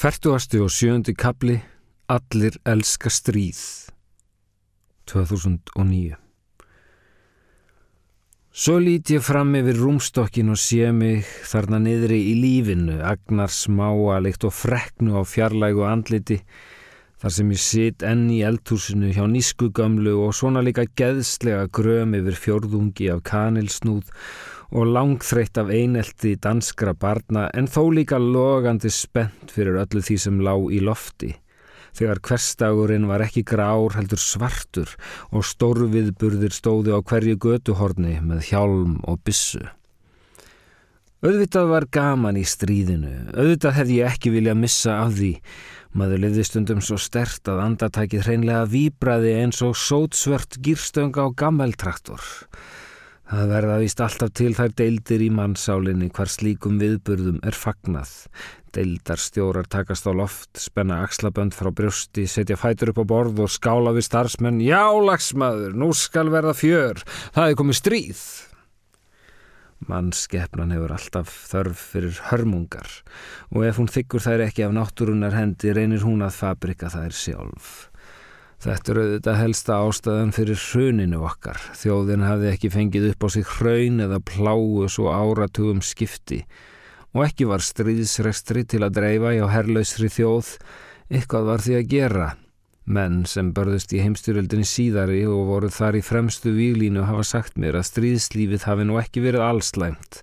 Fertuasti og sjöndi kapli Allir elska stríð 2009 Svo lít ég fram yfir rúmstokkin og sé mig þarna niðri í lífinu, agnar smáa líkt og freknu á fjarlægu andliti þar sem ég sitt enn í eldhúsinu hjá nískugamlu og svona líka geðslega gröm yfir fjörðungi af kanilsnúð og langþreytt af einelti danskra barna en þó líka logandi spennt fyrir öllu því sem lá í lofti. Þegar hverstagurinn var ekki grár heldur svartur og stórviðburðir stóði á hverju götuhorni með hjálm og bissu. Auðvitað var gaman í stríðinu, auðvitað hefði ég ekki vilja missa af því. Maður liði stundum svo stert að andartækið hreinlega výbraði eins og sótsvört gýrstöng á gammeltraktor. Það verða vist alltaf til þær deildir í mannsálinni hvar slíkum viðburðum er fagnað. Deildar stjórar takast á loft, spenna axlabönd frá brjósti, setja fætur upp á borð og skála við starfsmenn. Já, lagsmaður, nú skal verða fjör, það er komið stríð. Mannskeppnan hefur alltaf þörf fyrir hörmungar og ef hún þykkur þær ekki af náttúrunar hendi reynir hún að fabrika þær sjálf. Þetta er auðvitað helsta ástæðan fyrir hruninu okkar. Þjóðin hafði ekki fengið upp á sig hraun eða pláu svo áratugum skipti og ekki var stríðsrestri til að dreifa hjá herlausri þjóð. Eitthvað var því að gera. Menn sem börðust í heimstyrjöldinni síðari og voru þar í fremstu výlínu hafa sagt mér að stríðslífið hafi nú ekki verið allslæmt.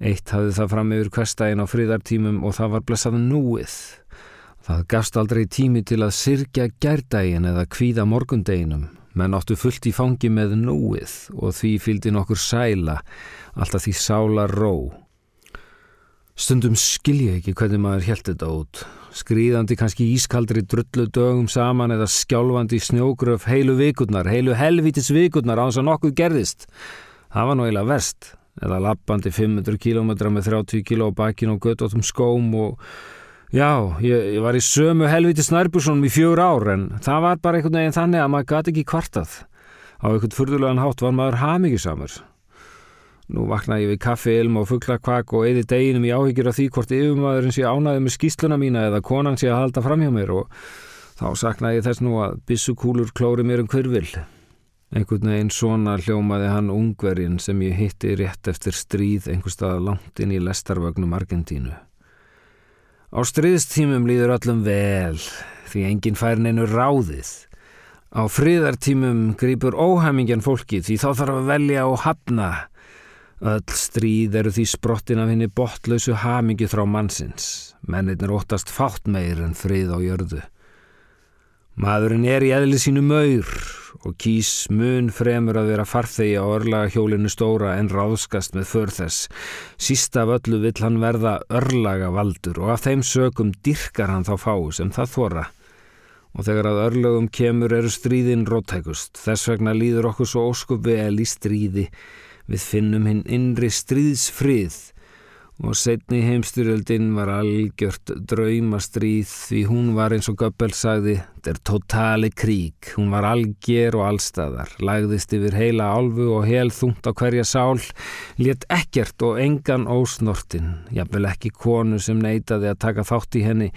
Eitt hafði það fram yfir hverstægin á friðartímum og það var blessað núið. Það gafst aldrei tími til að sirkja gærdægin eða kvíða morgundeginum, menn áttu fullt í fangi með núið og því fylgdi nokkur sæla, alltaf því sála ró. Stundum skilja ekki hvernig maður held þetta út, skrýðandi kannski ískaldri drullu dögum saman eða skjálfandi snjógröf heilu vikurnar, heilu helvítis vikurnar á þess að nokkuð gerðist. Það var nú eiginlega verst, eða lappandi 500 km með 30 km á bakinn og göttóttum skóm og Já, ég, ég var í sömu helviti snærbúsunum í fjör ár en það var bara einhvern veginn þannig að maður gæti ekki kvartað. Á einhvern fyrðulegan hátt var maður hafmyggisamur. Nú vaknaði ég við kaffi, ilm og fugglakvak og eði deginum í áhyggjur af því hvort yfirmaðurinn sé ánaði með skýsluna mína eða konan sé að halda fram hjá mér og þá saknaði ég þess nú að bissukúlur klóri mér um hverfil. Einhvern veginn svona hljómaði hann ungvergin sem ég hitti rétt eftir stríð einhverstað langt inn í lestarvögnum Argentínu. Á stríðstímum líður öllum vel því enginn fær neinu ráðið. Á friðartímum grýpur óhæmingjan fólki því þá þarf að velja og hafna. Öll stríð eru því sprottin af henni botlausu hamingi frá mannsins. Mennirnir óttast fátt meir en frið á jörðu. Maðurinn er í eðli sínu maur og kýs mun fremur að vera farþegi á örlaga hjólinu stóra en ráðskast með för þess. Sísta af öllu vill hann verða örlaga valdur og af þeim sökum dyrkar hann þá fáu sem það þóra. Og þegar að örlögum kemur eru stríðin róttækust. Þess vegna líður okkur svo óskup vel í stríði. Við finnum hinn innri stríðsfrið og setni heimstyrjöldin var algjört draumastríð því hún var eins og Göbbel sagði der totali krík, hún var alger og allstaðar, lagðist yfir heila álfu og hel þungt á hverja sál létt ekkert og engan ósnortin, jafnvel ekki konu sem neytaði að taka þátt í henni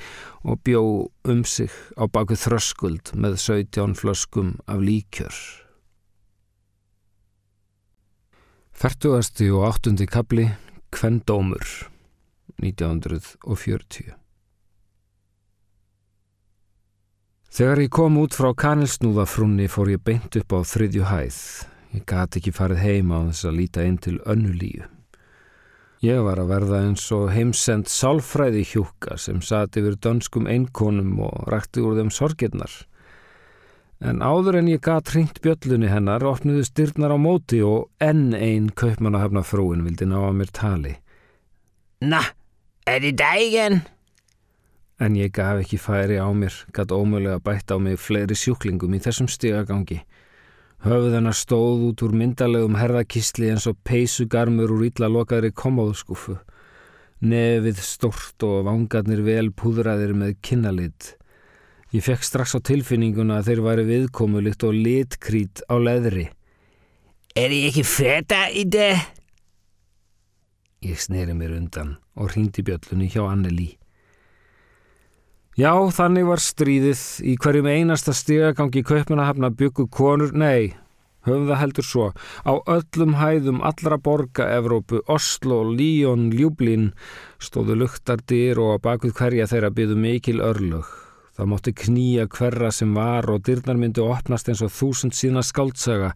og bjó um sig á baku þröskuld með 17 flöskum af líkjör. Færtuasti og áttundi kabli Kvendómur 1940 Þegar ég kom út frá kanilsnúðafrunni fór ég beint upp á þriðju hæð. Ég gati ekki farið heima á þess að líta inn til önnulíu. Ég var að verða eins og heimsend sálfræði hjúka sem sati yfir dönskum einkonum og rætti úr þeim sorgirnar. En áður en ég gatt hringt bjöllunni hennar opnuðu styrnar á móti og enn einn kaupmannahafna frúin vildi ná að mér tali. Na, er þið dægin? En ég gaf ekki færi á mér, gatt ómögulega bætt á mig fleiri sjúklingum í þessum stigagangi. Höfuð hennar stóð út úr myndalegum herðakistli eins og peysugarmur úr ítla lokaðri komóðskúfu. Nefið stort og vangarnir vel púðraðir með kynnalit. Ég fekk strax á tilfinninguna að þeir væri viðkomulikt og litkrít á leðri. Er ég ekki feta í det? Ég sneri mér undan og hrýndi bjöllunni hjá Anneli. Já, þannig var stríðið í hverjum einasta stigagangi kaupmanahafna byggu konur, nei, höfum það heldur svo, á öllum hæðum allra borga Evrópu, Oslo, Líón, Ljúblin stóðu luktardir og að bakuð hverja þeirra byggðu mikil örlög. Það mótti knýja hverra sem var og dyrnar myndi opnast eins og þúsund sína skáltsaga,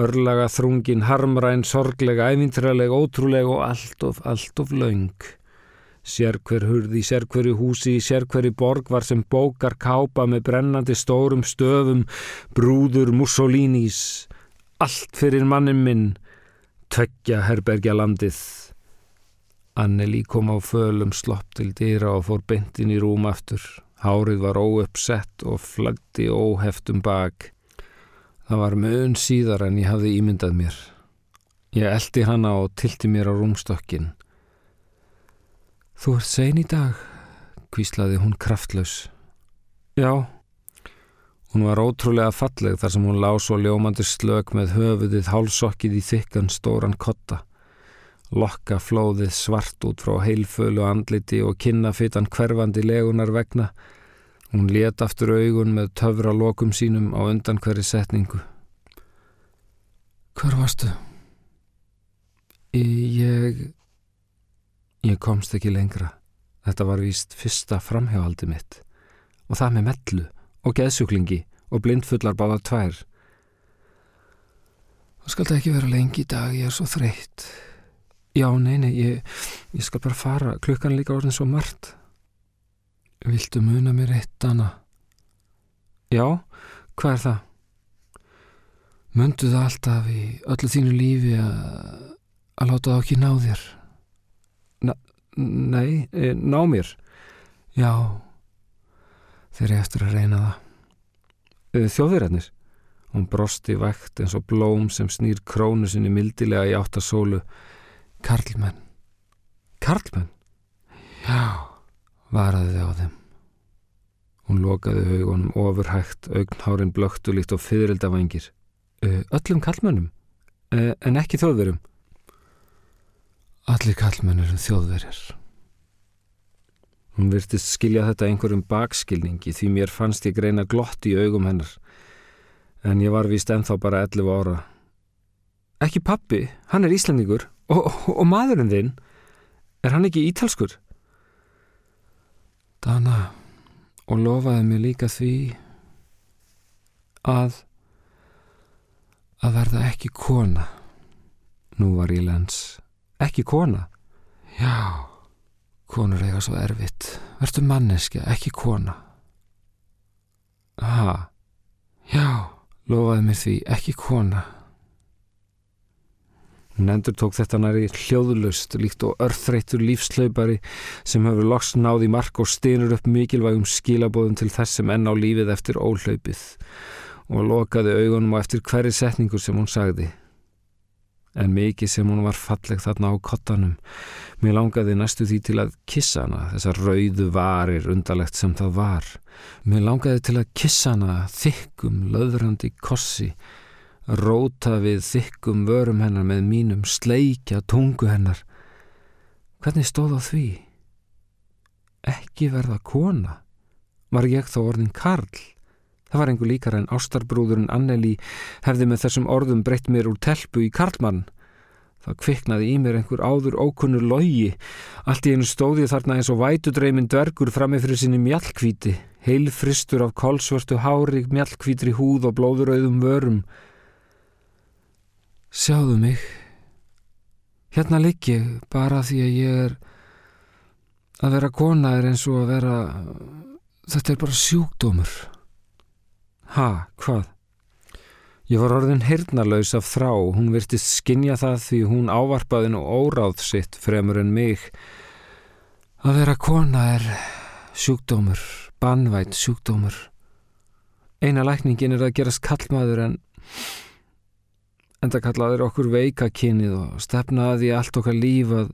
örlaga, þrungin, harmræn, sorglega, ævintræleg, ótrúleg og allt of, allt of laung. Sérkver hurði, sérkverju húsi, sérkverju borg var sem bókar kápa með brennandi stórum stöfum, brúður Mussolínis, allt fyrir mannin minn, tveggja herbergja landið. Anneli kom á fölum slopp til dýra og fór beintin í rúm aftur. Hárið var óuppsett og flagdi óheftum bak. Það var mun síðar en ég hafði ímyndað mér. Ég eldi hana og tilti mér á rúmstokkin. Þú ert sein í dag, kvíslaði hún kraftlaus. Já, hún var ótrúlega falleg þar sem hún lá svo ljómandi slög með höfuðið hálsokkið í þykkan stóran kotta. Lokka flóðið svart út frá heilfölu andliti og kinnafittan hverfandi legunar vegna. Hún let aftur augun með töfra lokum sínum á undan hverju setningu. Hvar varstu? Ég... Ég komst ekki lengra. Þetta var víst fyrsta framhjáhaldi mitt. Og það með mellu og geðsjúklingi og blindfullar báða tvær. Það skal ekki vera lengi í dag, ég er svo þreytt. Já, nei, nei, ég, ég skal bara fara. Klukkan líka orðin svo margt. Viltu muna mér eitt, Anna? Já, hvað er það? Möndu það alltaf í öllu þínu lífi að láta það ekki ná þér? Nei, e, ná mér. Já, þeir eru eftir að reyna það. E, Þjóðverðarnir. Hún brosti vægt eins og blóm sem snýr krónu sinni mildilega í áttasólu. Karlmenn. Karlmenn? Já, varaði þið á þeim. Hún lokaði haugunum ofurhægt, augnhárin blöktu líkt og fyririldavangir. Öllum karlmennum, en ekki þjóðverðum. Allir kallmenn eru þjóðverjar. Hún virtist skilja þetta einhverjum bakskilningi því mér fannst ég greina glott í augum hennar. En ég var vist enþá bara 11 ára. Ekki pappi, hann er íslendingur og, og, maðurinn þinn, er hann ekki ítalskur? Dana, og lofaði mér líka því að að verða ekki kona. Nú var ég lens. Ekki kona? Já, konur eiga svo erfitt. Vertu manneskja, ekki kona. Ha, já, lofaði mér því, ekki kona. Hún endur tók þetta næri hljóðlust líkt og örþreytur lífslaupari sem hefur loks náði mark og stynur upp mikilvægum skilabóðum til þess sem enn á lífið eftir óhlaupið og lokaði augunum á eftir hverju setningur sem hún sagði en mikið sem hún var falleg þarna á kottanum. Mér langaði næstu því til að kissa hana, þessar rauðu varir undalegt sem það var. Mér langaði til að kissa hana þykkum, löðrandi kossi, róta við þykkum vörum hennar með mínum, sleikja tungu hennar. Hvernig stóð á því? Ekki verða kona? Var ég þá orðin Karl? Það var einhver líkar en ástarbrúðurinn Anneli hefði með þessum orðum breytt mér úr telpu í Karlmann. Það kviknaði í mér einhver áður ókunnur logi. Allt í einu stóði þarna eins og vætudreimin dvergur frammi fyrir sinni mjallkvíti, heilfristur af kolsvörtu hári, mjallkvítri húð og blóðurauðum vörum. Sjáðu mig. Hérna ligg ég bara því að ég er að vera kona er eins og að vera þetta er bara sjúkdómur. Ha, hvað? Ég var orðin heyrnalaus af þrá, hún virtist skinja það því hún ávarpaði nú óráð sitt fremur en mig. Að vera kona er sjúkdómur, banvænt sjúkdómur. Eina lækningin er að gerast kallmaður en enda kallaður okkur veika kynið og stefnaði allt okkar líf að,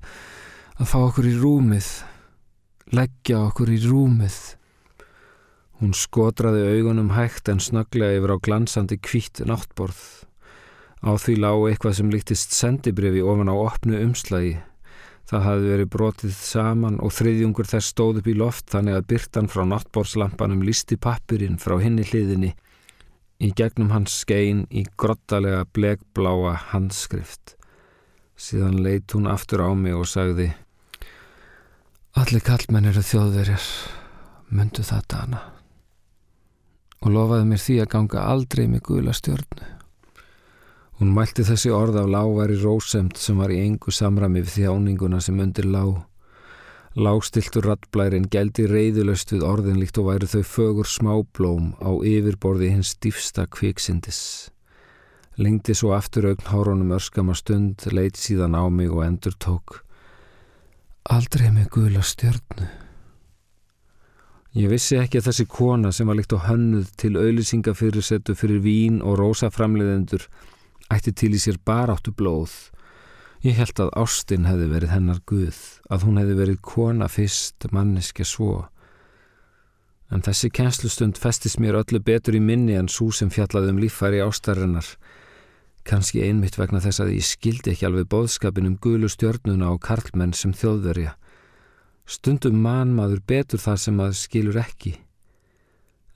að fá okkur í rúmið, leggja okkur í rúmið. Hún skotraði augunum hægt en snögglega yfir á glansandi kvítt náttborð. Á því lág eitthvað sem líktist sendibrifi ofan á opnu umslagi. Það hafði verið brotið saman og þriðjungur þess stóð upp í loft þannig að byrtan frá náttbórslampanum listi pappirinn frá hinni hliðinni í gegnum hans skein í grottalega blegbláa handskrift. Síðan leitt hún aftur á mig og sagði Allir kallmenn eru þjóðverjar, myndu það dana og lofaði mér því að ganga aldrei með guðla stjórnu. Hún mælti þessi orð af lágværi rósemt sem var í engu samrami við þjáninguna sem undir lág. Lágstiltur rattblærin geldi reyðulöst við orðin líkt og væri þau fögur smáblóm á yfirborði hins dýfsta kviksindis. Lengdi svo aftur augn hárunum örskama stund, leitt síðan á mig og endur tók. Aldrei með gula stjörnu. Ég vissi ekki að þessi kona sem var líkt á hönnuð til auðlýsingafyrirsetu fyrir vín og rósaframleðendur ætti til í sér baráttu blóð. Ég held að Ástin hefði verið hennar guð, að hún hefði verið kona fyrst, manniske svo. En þessi kænslustund festist mér öllu betur í minni en svo sem fjallaði um líffæri ástarinnar. Kanski einmitt vegna þess að ég skildi ekki alveg bóðskapin um gulu stjörnuna og karlmenn sem þjóðverja. Stundum mann maður betur þar sem maður skilur ekki.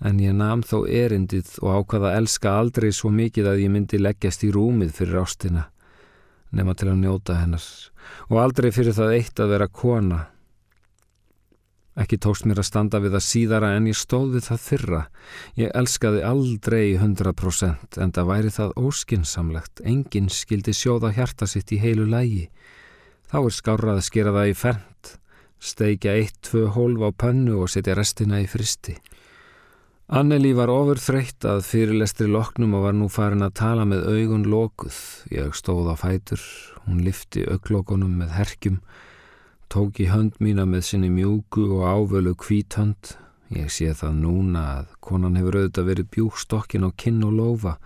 En ég nam þó erindið og ákvaða að elska aldrei svo mikið að ég myndi leggjast í rúmið fyrir ástina, nema til að njóta hennar, og aldrei fyrir það eitt að vera kona. Ekki tókst mér að standa við það síðara en ég stóð við það fyrra. Ég elskaði aldrei 100% en það væri það óskinsamlegt. Engin skildi sjóða hjarta sitt í heilu lægi. Þá er skárrað að skera það í fernt steikja eitt, tvö hólf á pönnu og setja restina í fristi. Anneli var ofur þreytt að fyrirlestri loknum og var nú farin að tala með augun lokuð. Ég stóð á fætur, hún lifti auglokunum með herkjum, tók í hönd mína með sinni mjúku og ávölu kvíthönd. Ég sé það núna að konan hefur auðvitað verið bjúkstokkin á kinn og lofa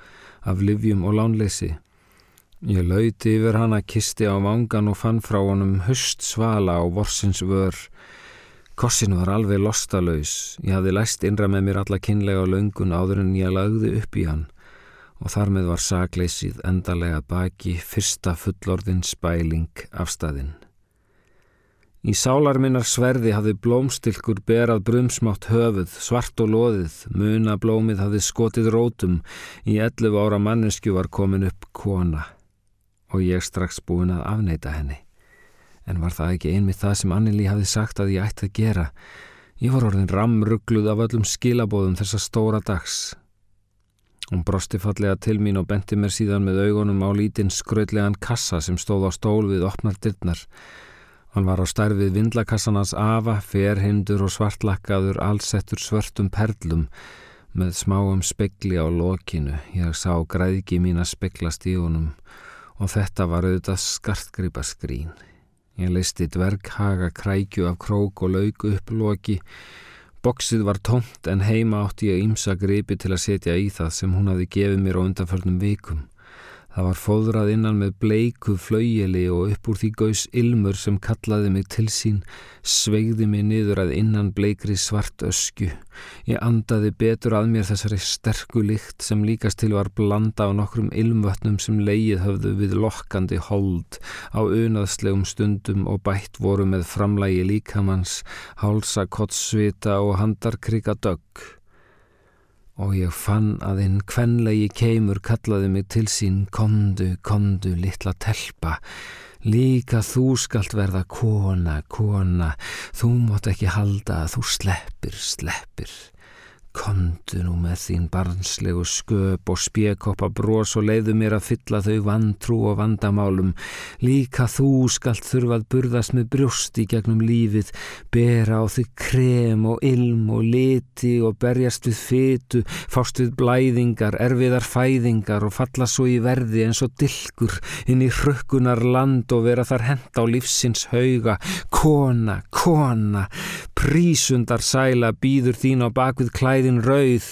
af livjum og lánleysi. Ég lauti yfir hana, kisti á vangan og fann frá honum höst svala á vorsins vör. Kossin var alveg lostalauðs. Ég hafði læst innra með mér alla kynlega og laungun áður en ég lagði upp í hann og þar með var sagleysið endalega baki fyrsta fullorðin spæling af staðinn. Í sálarminnar sverði hafði blómstilkur berað brumsmátt höfuð, svart og loðið, munablómið hafði skotið rótum, í 11 ára mannesku var komin upp kona og ég strax búin að afneita henni. En var það ekki einmitt það sem Anneli hafi sagt að ég ætti að gera? Ég var orðin ramrugluð af öllum skilabóðum þessa stóra dags. Hún brosti fallega til mín og benti mér síðan með augunum á lítinn skröðlegan kassa sem stóð á stól við opnar dyrnar. Hann var á stærfið vindlakassanas afa, ferhindur og svartlakkaður allsettur svörtum perlum með smáum spekli á lokinu. Ég sá græðki mín að speklast í honum og þetta var auðvitað skartgripa skrín. Ég leisti dverghaga krækju af krók og lauk upp loki. Boksið var tómt en heima átti ég ímsa gripi til að setja í það sem hún hafi gefið mér á undanförnum vikum. Það var fóðrað innan með bleiku flaugjeli og upp úr því gaus ilmur sem kallaði mig til sín, sveigði mig niður að innan bleikri svart ösku. Ég andaði betur að mér þessari sterku lykt sem líkast til var blanda á nokkrum ilmvötnum sem leið höfðu við lokkandi hold á unaðslegum stundum og bætt voru með framlægi líkamanns, hálsa kottsvita og handarkrika dögg og ég fann að einn kvenlegi keimur kallaði mig til sín kondu, kondu, litla telpa. Líka þú skalt verða kona, kona. Þú mótt ekki halda að þú sleppir, sleppir Kondu nú með þín barnslegu sköp og spjekoppa brós og leiðu mér að fylla þau vantrú og vandamálum. Líka þú skalt þurfað burðast með brjósti gegnum lífið, bera á þig krem og ilm og liti og berjast við fytu, fást við blæðingar, erfiðar fæðingar og falla svo í verði eins og dilkur inn í hrökkunar land og vera þar hend á lífsins hauga. Kona, kona, prísundar sæla býður þín á bakvið klæði auðin rauð,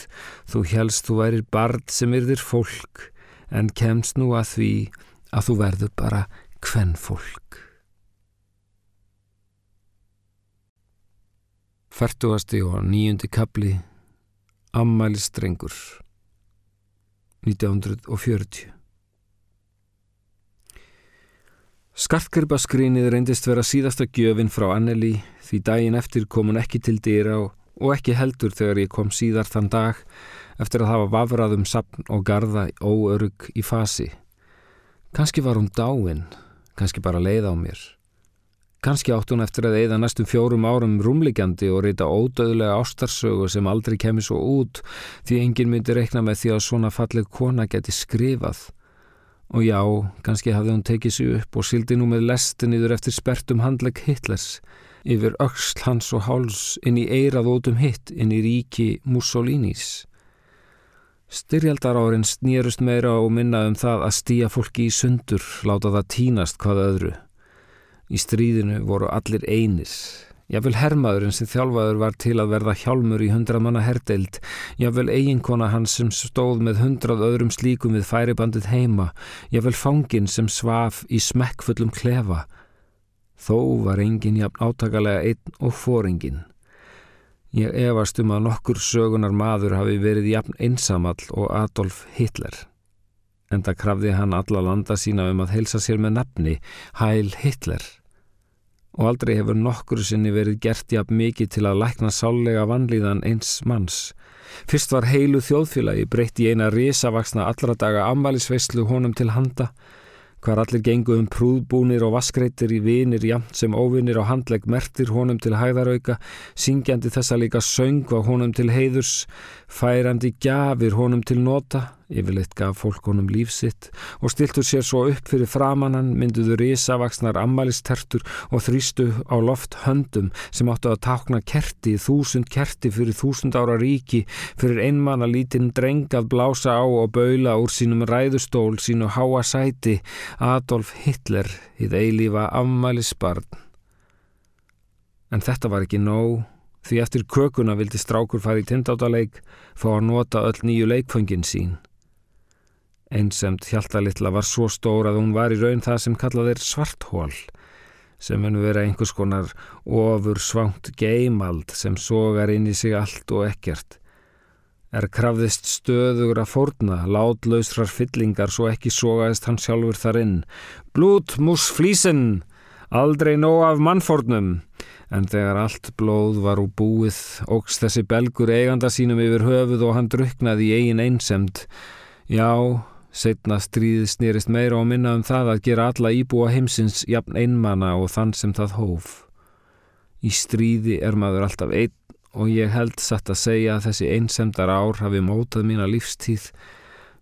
þú helst þú værir barn sem yrðir fólk, en kemst nú að því að þú verður bara hvenn fólk. Færtugasti og nýjundi kapli Ammæli strengur 1940 Skartgripaskrinið reyndist vera síðasta gjöfin frá Anneli því daginn eftir kom hún ekki til dýra og, og ekki heldur þegar ég kom síðar þann dag eftir að hafa vafrað um sapn og garda óörug í fasi. Kanski var hún dáin, kannski bara leið á mér. Kanski átt hún eftir að eða næstum fjórum árum rúmliggjandi og reyta ódöðlega ástarsögu sem aldrei kemur svo út því enginn myndi reikna með því að svona falleg kona geti skrifað Og já, kannski hafði hún tekið sér upp og sildi nú með lestin yfir eftir spertum handlegg Hitlers, yfir öksl hans og háls inn í eirað ótum hitt inn í ríki Mussolinis. Styrjaldar árin snýrust meira og minna um það að stýja fólki í sundur, láta það tínast hvað öðru. Í stríðinu voru allir einis, Jável hermaðurinn sem þjálfaður var til að verða hjálmur í hundrað manna herdeild, jável eiginkona hans sem stóð með hundrað öðrum slíkum við færibandið heima, jável fangin sem svaf í smekkfullum klefa. Þó var engin jafn átakalega einn og fóringin. Ég efast um að nokkur sögunar maður hafi verið jafn einsamall og Adolf Hitler. Enda krafði hann alla landa sína um að heilsa sér með nafni, Heil Hitler og aldrei hefur nokkru sinni verið gert jafn mikið til að lækna sálega vanlíðan eins manns. Fyrst var heilu þjóðfélagi breytt í eina risavaksna allra daga ammælisveislu honum til handa, hvar allir gengu um prúðbúnir og vaskreitir í vinir jamt sem óvinir og handlegg mertir honum til hæðarauka, syngjandi þessa líka söng var honum til heiðurs, færandi gjafir honum til nota, Yfirleitt gaf fólk honum lífsitt og stiltur sér svo upp fyrir framannan mynduðu risavaksnar ammalistertur og þrýstu á loft höndum sem áttu að takna kerti, þúsund kerti fyrir þúsund ára ríki fyrir einmanna lítinn dreng að blása á og baula úr sínum ræðustól sínu háa sæti Adolf Hitler hið eilífa ammalisbarn. En þetta var ekki nóg því eftir kökuna vildi strákur fara í tindátaleik fá að nota öll nýju leikföngin sín. Einsemt hjaltalitla var svo stór að hún var í raun það sem kallað er svarthól, sem hennu vera einhvers konar ofur svangt geimald sem sogar inn í sig allt og ekkert. Er krafðist stöður að fórna, látlausrar fyllingar svo ekki sogaðist hann sjálfur þar inn. Blút mús flísinn, aldrei nóg af mannfórnum, en þegar allt blóð var úr búið, ógs þessi belgur eiganda sínum yfir höfuð og hann druknaði í eigin einsemt. Já, Setna stríðið snýrist meira og minna um það að gera alla íbúa heimsins jafn einmana og þann sem það hóf. Í stríði er maður alltaf einn og ég held satt að segja að þessi einsemdar ár hafi mótað mína lífstíð.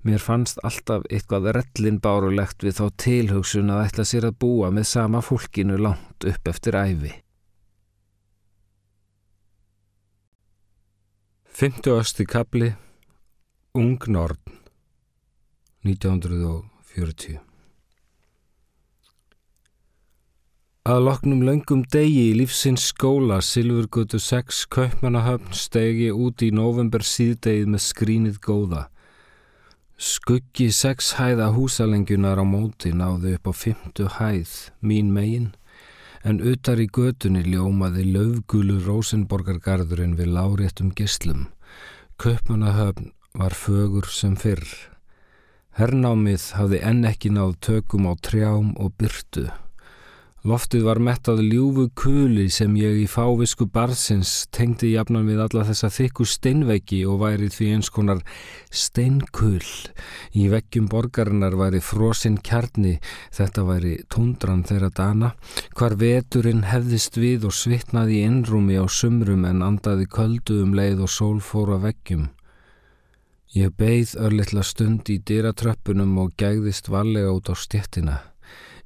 Mér fannst alltaf eitthvað rellin bárulegt við þá tilhugsun að ætla sér að búa með sama fólkinu langt upp eftir æfi. 50. kapli Ung Nord 1940 Að loknum löngum degi í lífsins skóla Silfurgötu 6 Kaupmannahöfn stegi út í november síðdegið með skrínið góða. Skuggi 6 hæða húsalengjunar á móti náðu upp á 50 hæð, mín megin, en utar í götunni ljómaði löfgulu Rosenborgargarðurinn við láréttum gislum. Kaupmannahöfn var fögur sem fyrr. Hernámið hafði enn ekki náð tökum á trjám og byrtu. Loftið var mettað ljúfu kuli sem ég í fávisku barsins tengdi jafnan við alla þessa þykku steinveggi og værið því eins konar steinkull. Í veggjum borgarinnar væri frosinn kjarni, þetta væri tundran þeirra dana, hvar veturinn hefðist við og svitnaði í innrúmi á sumrum en andaði köldu um leið og sól fóra veggjum. Ég beigð örlittla stund í dyratröppunum og gægðist varlega út á stjettina.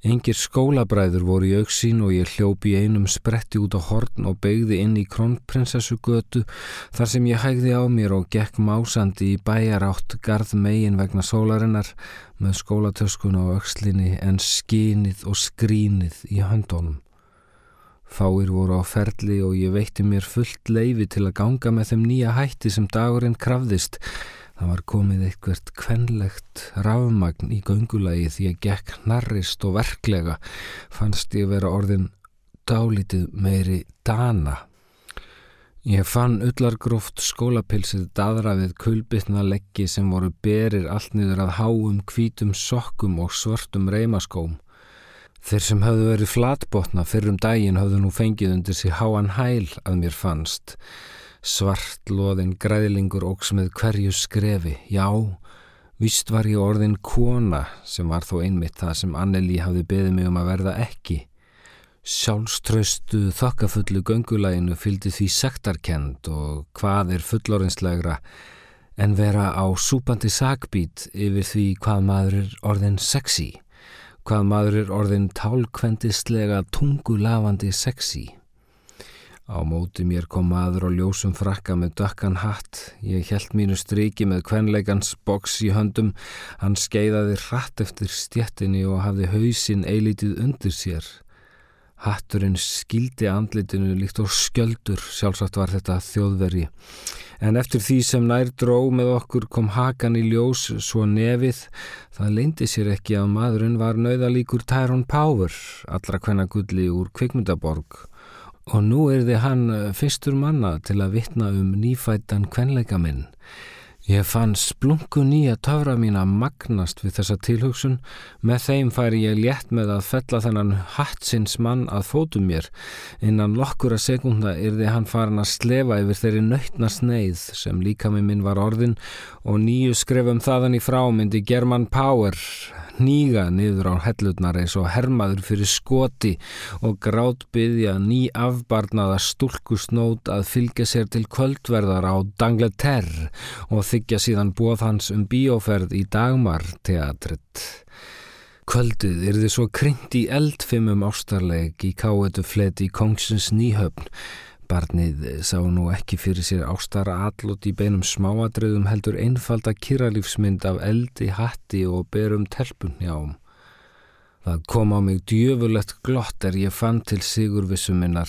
Engir skólabræður voru í auksín og ég hljópi einum spretti út á horn og beigði inn í krónprinsessugötu þar sem ég hægði á mér og gekk másandi í bæjarátt garð megin vegna sólarinnar með skólatöskun á aukslinni en skínið og skrínið í höndunum. Fáir voru á ferli og ég veitti mér fullt leifi til að ganga með þeim nýja hætti sem dagurinn krafðist Það var komið eitthvert kvenlegt rafmagn í göngulagi því að gekk narrist og verklega fannst ég vera orðin dálítið meiri dana. Ég fann ullargróft skólapilsið dadra við kulbitna leggi sem voru berir allt niður að háum, hvítum sokkum og svörtum reymaskóm. Þeir sem hafðu verið flatbotna fyrrum daginn hafðu nú fengið undir sig háan hæl að mér fannst. Svart loðin græðlingur óks með hverju skrefi, já, vist var ég orðin kona sem var þó einmitt það sem Anneli hafði beðið mig um að verða ekki. Sjálfströstu þokkafullu göngulæginu fylgdi því sektarkend og hvað er fullorinslegra en vera á súpandi sagbít yfir því hvað maður er orðin sexy hvað maður er orðin tálkvendislega tungulafandi sexy. Á móti mér kom maður á ljósum frakka með dökkan hatt. Ég held mínu striki með kvenleikans boks í höndum. Hann skeiðaði hratt eftir stjettinni og hafði hausin eilítið undir sér. Hatturinn skildi andlitinu líkt og sköldur, sjálfsagt var þetta þjóðveri en eftir því sem nær dró með okkur kom hakan í ljós svo nefið, það leindi sér ekki að maðurinn var nauðalíkur Tyrone Power, allra hvenna gulli úr Kvikmyndaborg og nú er þið hann fyrstur manna til að vitna um nýfættan kvenleika minn. Ég fann splungu nýja töfra mín að magnast við þessa tilhugsun, með þeim færi ég létt með að fella þennan hattsins mann að fótum mér. Innan lokkura sekunda yrði hann farin að slefa yfir þeirri nöytna sneið sem líka með minn var orðin og nýju skrefum þaðan í frá myndi German Power hníga niður á hellutnar eins og hermaður fyrir skoti og grátbyðja ný afbarnaða stúlkusnót að fylgja sér til kvöldverðar á Dangleterre og þykja síðan bóð hans um bíóferð í Dagmar teatritt. Kvöldið er þið svo krynd í eldfimum ástarleik í káetu fleti í Kongsins nýhöfn Barnið sá nú ekki fyrir sér ástara allot í beinum smáadröðum heldur einfalda kyrralífsmynd af eldi, hatti og berum telpunjám. Það kom á mig djöfulegt glott er ég fann til sigurvissuminnar.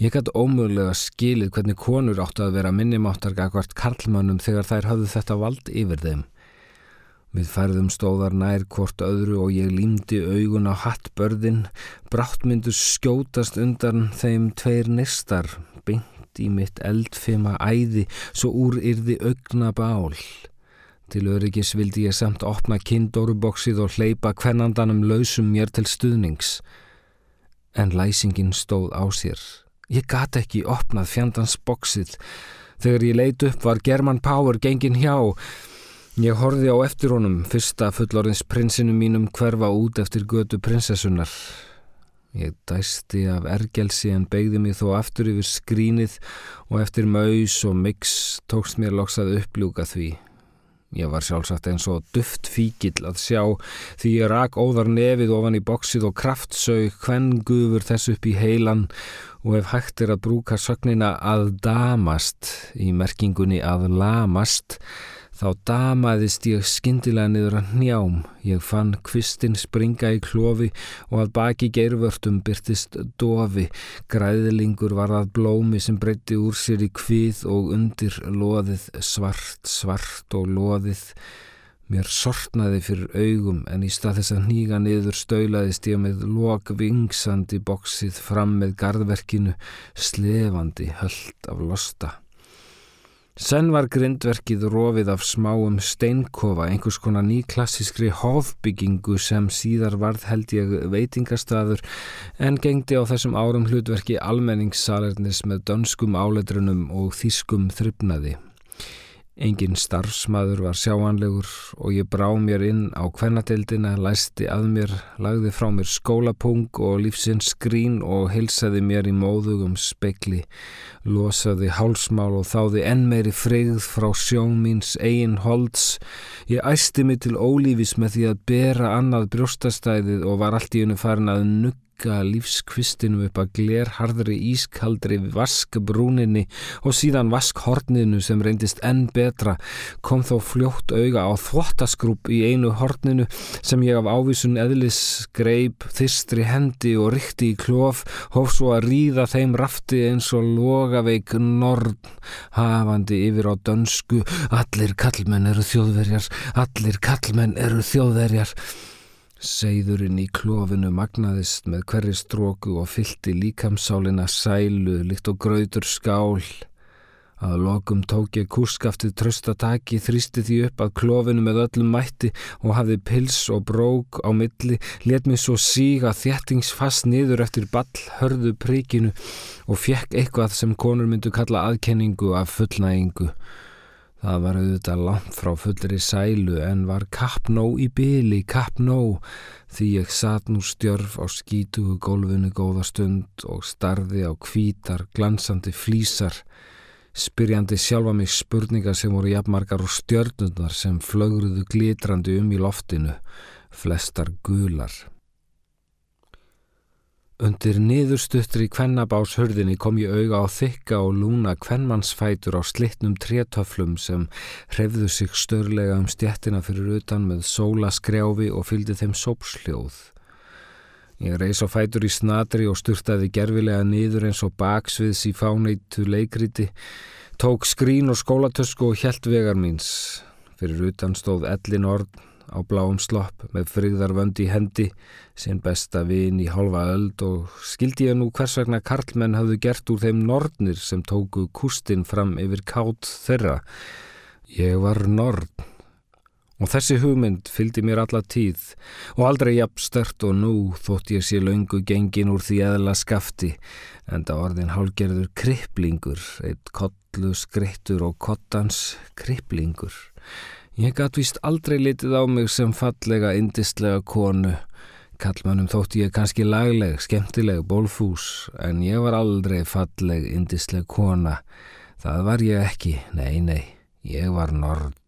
Ég gæti ómögulega skilið hvernig konur áttu að vera minnimáttargakvart karlmannum þegar þær hafðu þetta vald yfir þeim. Við færðum stóðar nær hvort öðru og ég límdi augun á hattbörðin, bráttmyndur skjótast undan þeim tveir nistar, beint í mitt eldfima æði, svo úr yrði augna bál. Til öryggis vildi ég samt opna kindóruboksið og hleypa hvernandanum lausum mér til stuðnings. En læsingin stóð á sér. Ég gati ekki opnað fjandans boksið. Þegar ég leit upp var German Power gengin hjá, Ég horfi á eftir honum, fyrsta fullorins prinsinu mínum hverfa út eftir götu prinsessunar. Ég dæsti af ergelsi en beigði mig þó aftur yfir skrínið og eftir maus og mix tókst mér loksað uppljúka því. Ég var sjálfsagt eins og duft fíkil að sjá því ég rak óðar nefið ofan í boksið og kraftsau hvenn gufur þess upp í heilan og ef hægt er að brúka sögnina að damast í merkingunni að lamast Þá damaðist ég skindilega niður að njám. Ég fann kvistinn springa í klofi og að baki geirvörtum byrtist dofi. Græðlingur var að blómi sem breytti úr sér í kvið og undir loðið svart, svart og loðið. Mér sortnaði fyrir augum en í stað þess að hníga niður stöylaðist ég með lok vingsandi boksið fram með gardverkinu, slefandi höllt af losta. Senn var grindverkið rofið af smáum steinkofa, einhvers konar nýklassískri hófbyggingu sem síðar varð held ég veitingastadur en gengdi á þessum árum hlutverki almenningssalernis með dönskum áletrunum og þýskum þryfnaði. Engin starfsmaður var sjáanlegur og ég brá mér inn á kvennadeildina, læsti að mér, lagði frá mér skólapung og lífsins skrín og heilsaði mér í móðugum spekli, losaði hálsmál og þáði enn meiri freyð frá sjón míns eigin holds. Ég æsti mig til ólífis með því að bera annað brjóstastæðið og var allt í unni farin að nugga stinga lífskvistinu upp að glerharðri ískaldri vaskbrúninni og síðan vaskhorninu sem reyndist enn betra. Kom þó fljótt auga á þvottaskrúp í einu horninu sem ég af ávísun eðlis greip þistri hendi og rikti í klof hóf svo að ríða þeim rafti eins og logaveik nord hafandi yfir á dönsku. Allir kallmenn eru þjóðverjar allir kallmenn eru þjóðverjar Seyðurinn í klófinu magnaðist með hverri stróku og fylti líkamsálina sælu líkt og gröður skál. Að lokum tók ég kurskaftið tröstataki, þrýsti því upp að klófinu með öllum mætti og hafði pils og brók á milli, let mér svo síga þjættingsfast niður eftir ball hörðu príkinu og fekk eitthvað sem konur myndu kalla aðkenningu af fullnægingu. Það var auðvitað langt frá fullri sælu en var kappnó í byli, kappnó, því ég satt nú stjörf á skítugu gólfinu góða stund og starði á kvítar, glansandi flísar, spyrjandi sjálfa mig spurningar sem voru jafnmarkar og stjörnundar sem flögruðu glitrandi um í loftinu, flestar gular. Undir niðurstuttri kvennabáshörðinni kom ég auga á þykka og lúna kvennmannsfætur á slittnum trétöflum sem hrefðu sig störlega um stjettina fyrir utan með sóla skrjáfi og fylgdi þeim sópsljóð. Ég reys á fætur í snadri og styrtaði gerfilega niður eins og baksviðs í fáneitu leikriti, tók skrín og skólatösku og hjælt vegar míns. Fyrir utan stóð ellin orð á bláum slopp með frigðarvönd í hendi, sinn besta vin í halva öld og skildi ég nú hvers vegna karlmenn hafðu gert úr þeim nornir sem tóku kústinn fram yfir kátt þeirra. Ég var norn Og þessi hugmynd fylgdi mér alla tíð og aldrei jafn stört og nú þótt ég sé laungu gengin úr því eðla skafti en það orðin hálgerður kripplingur, eitt kollu skrittur og kottans kripplingur. Ég gatt vist aldrei litið á mig sem fallega, indistlega konu. Kallmannum þótti ég kannski lagleg, skemmtileg, bólfús en ég var aldrei falleg, indistleg kona. Það var ég ekki, nei, nei, ég var nord.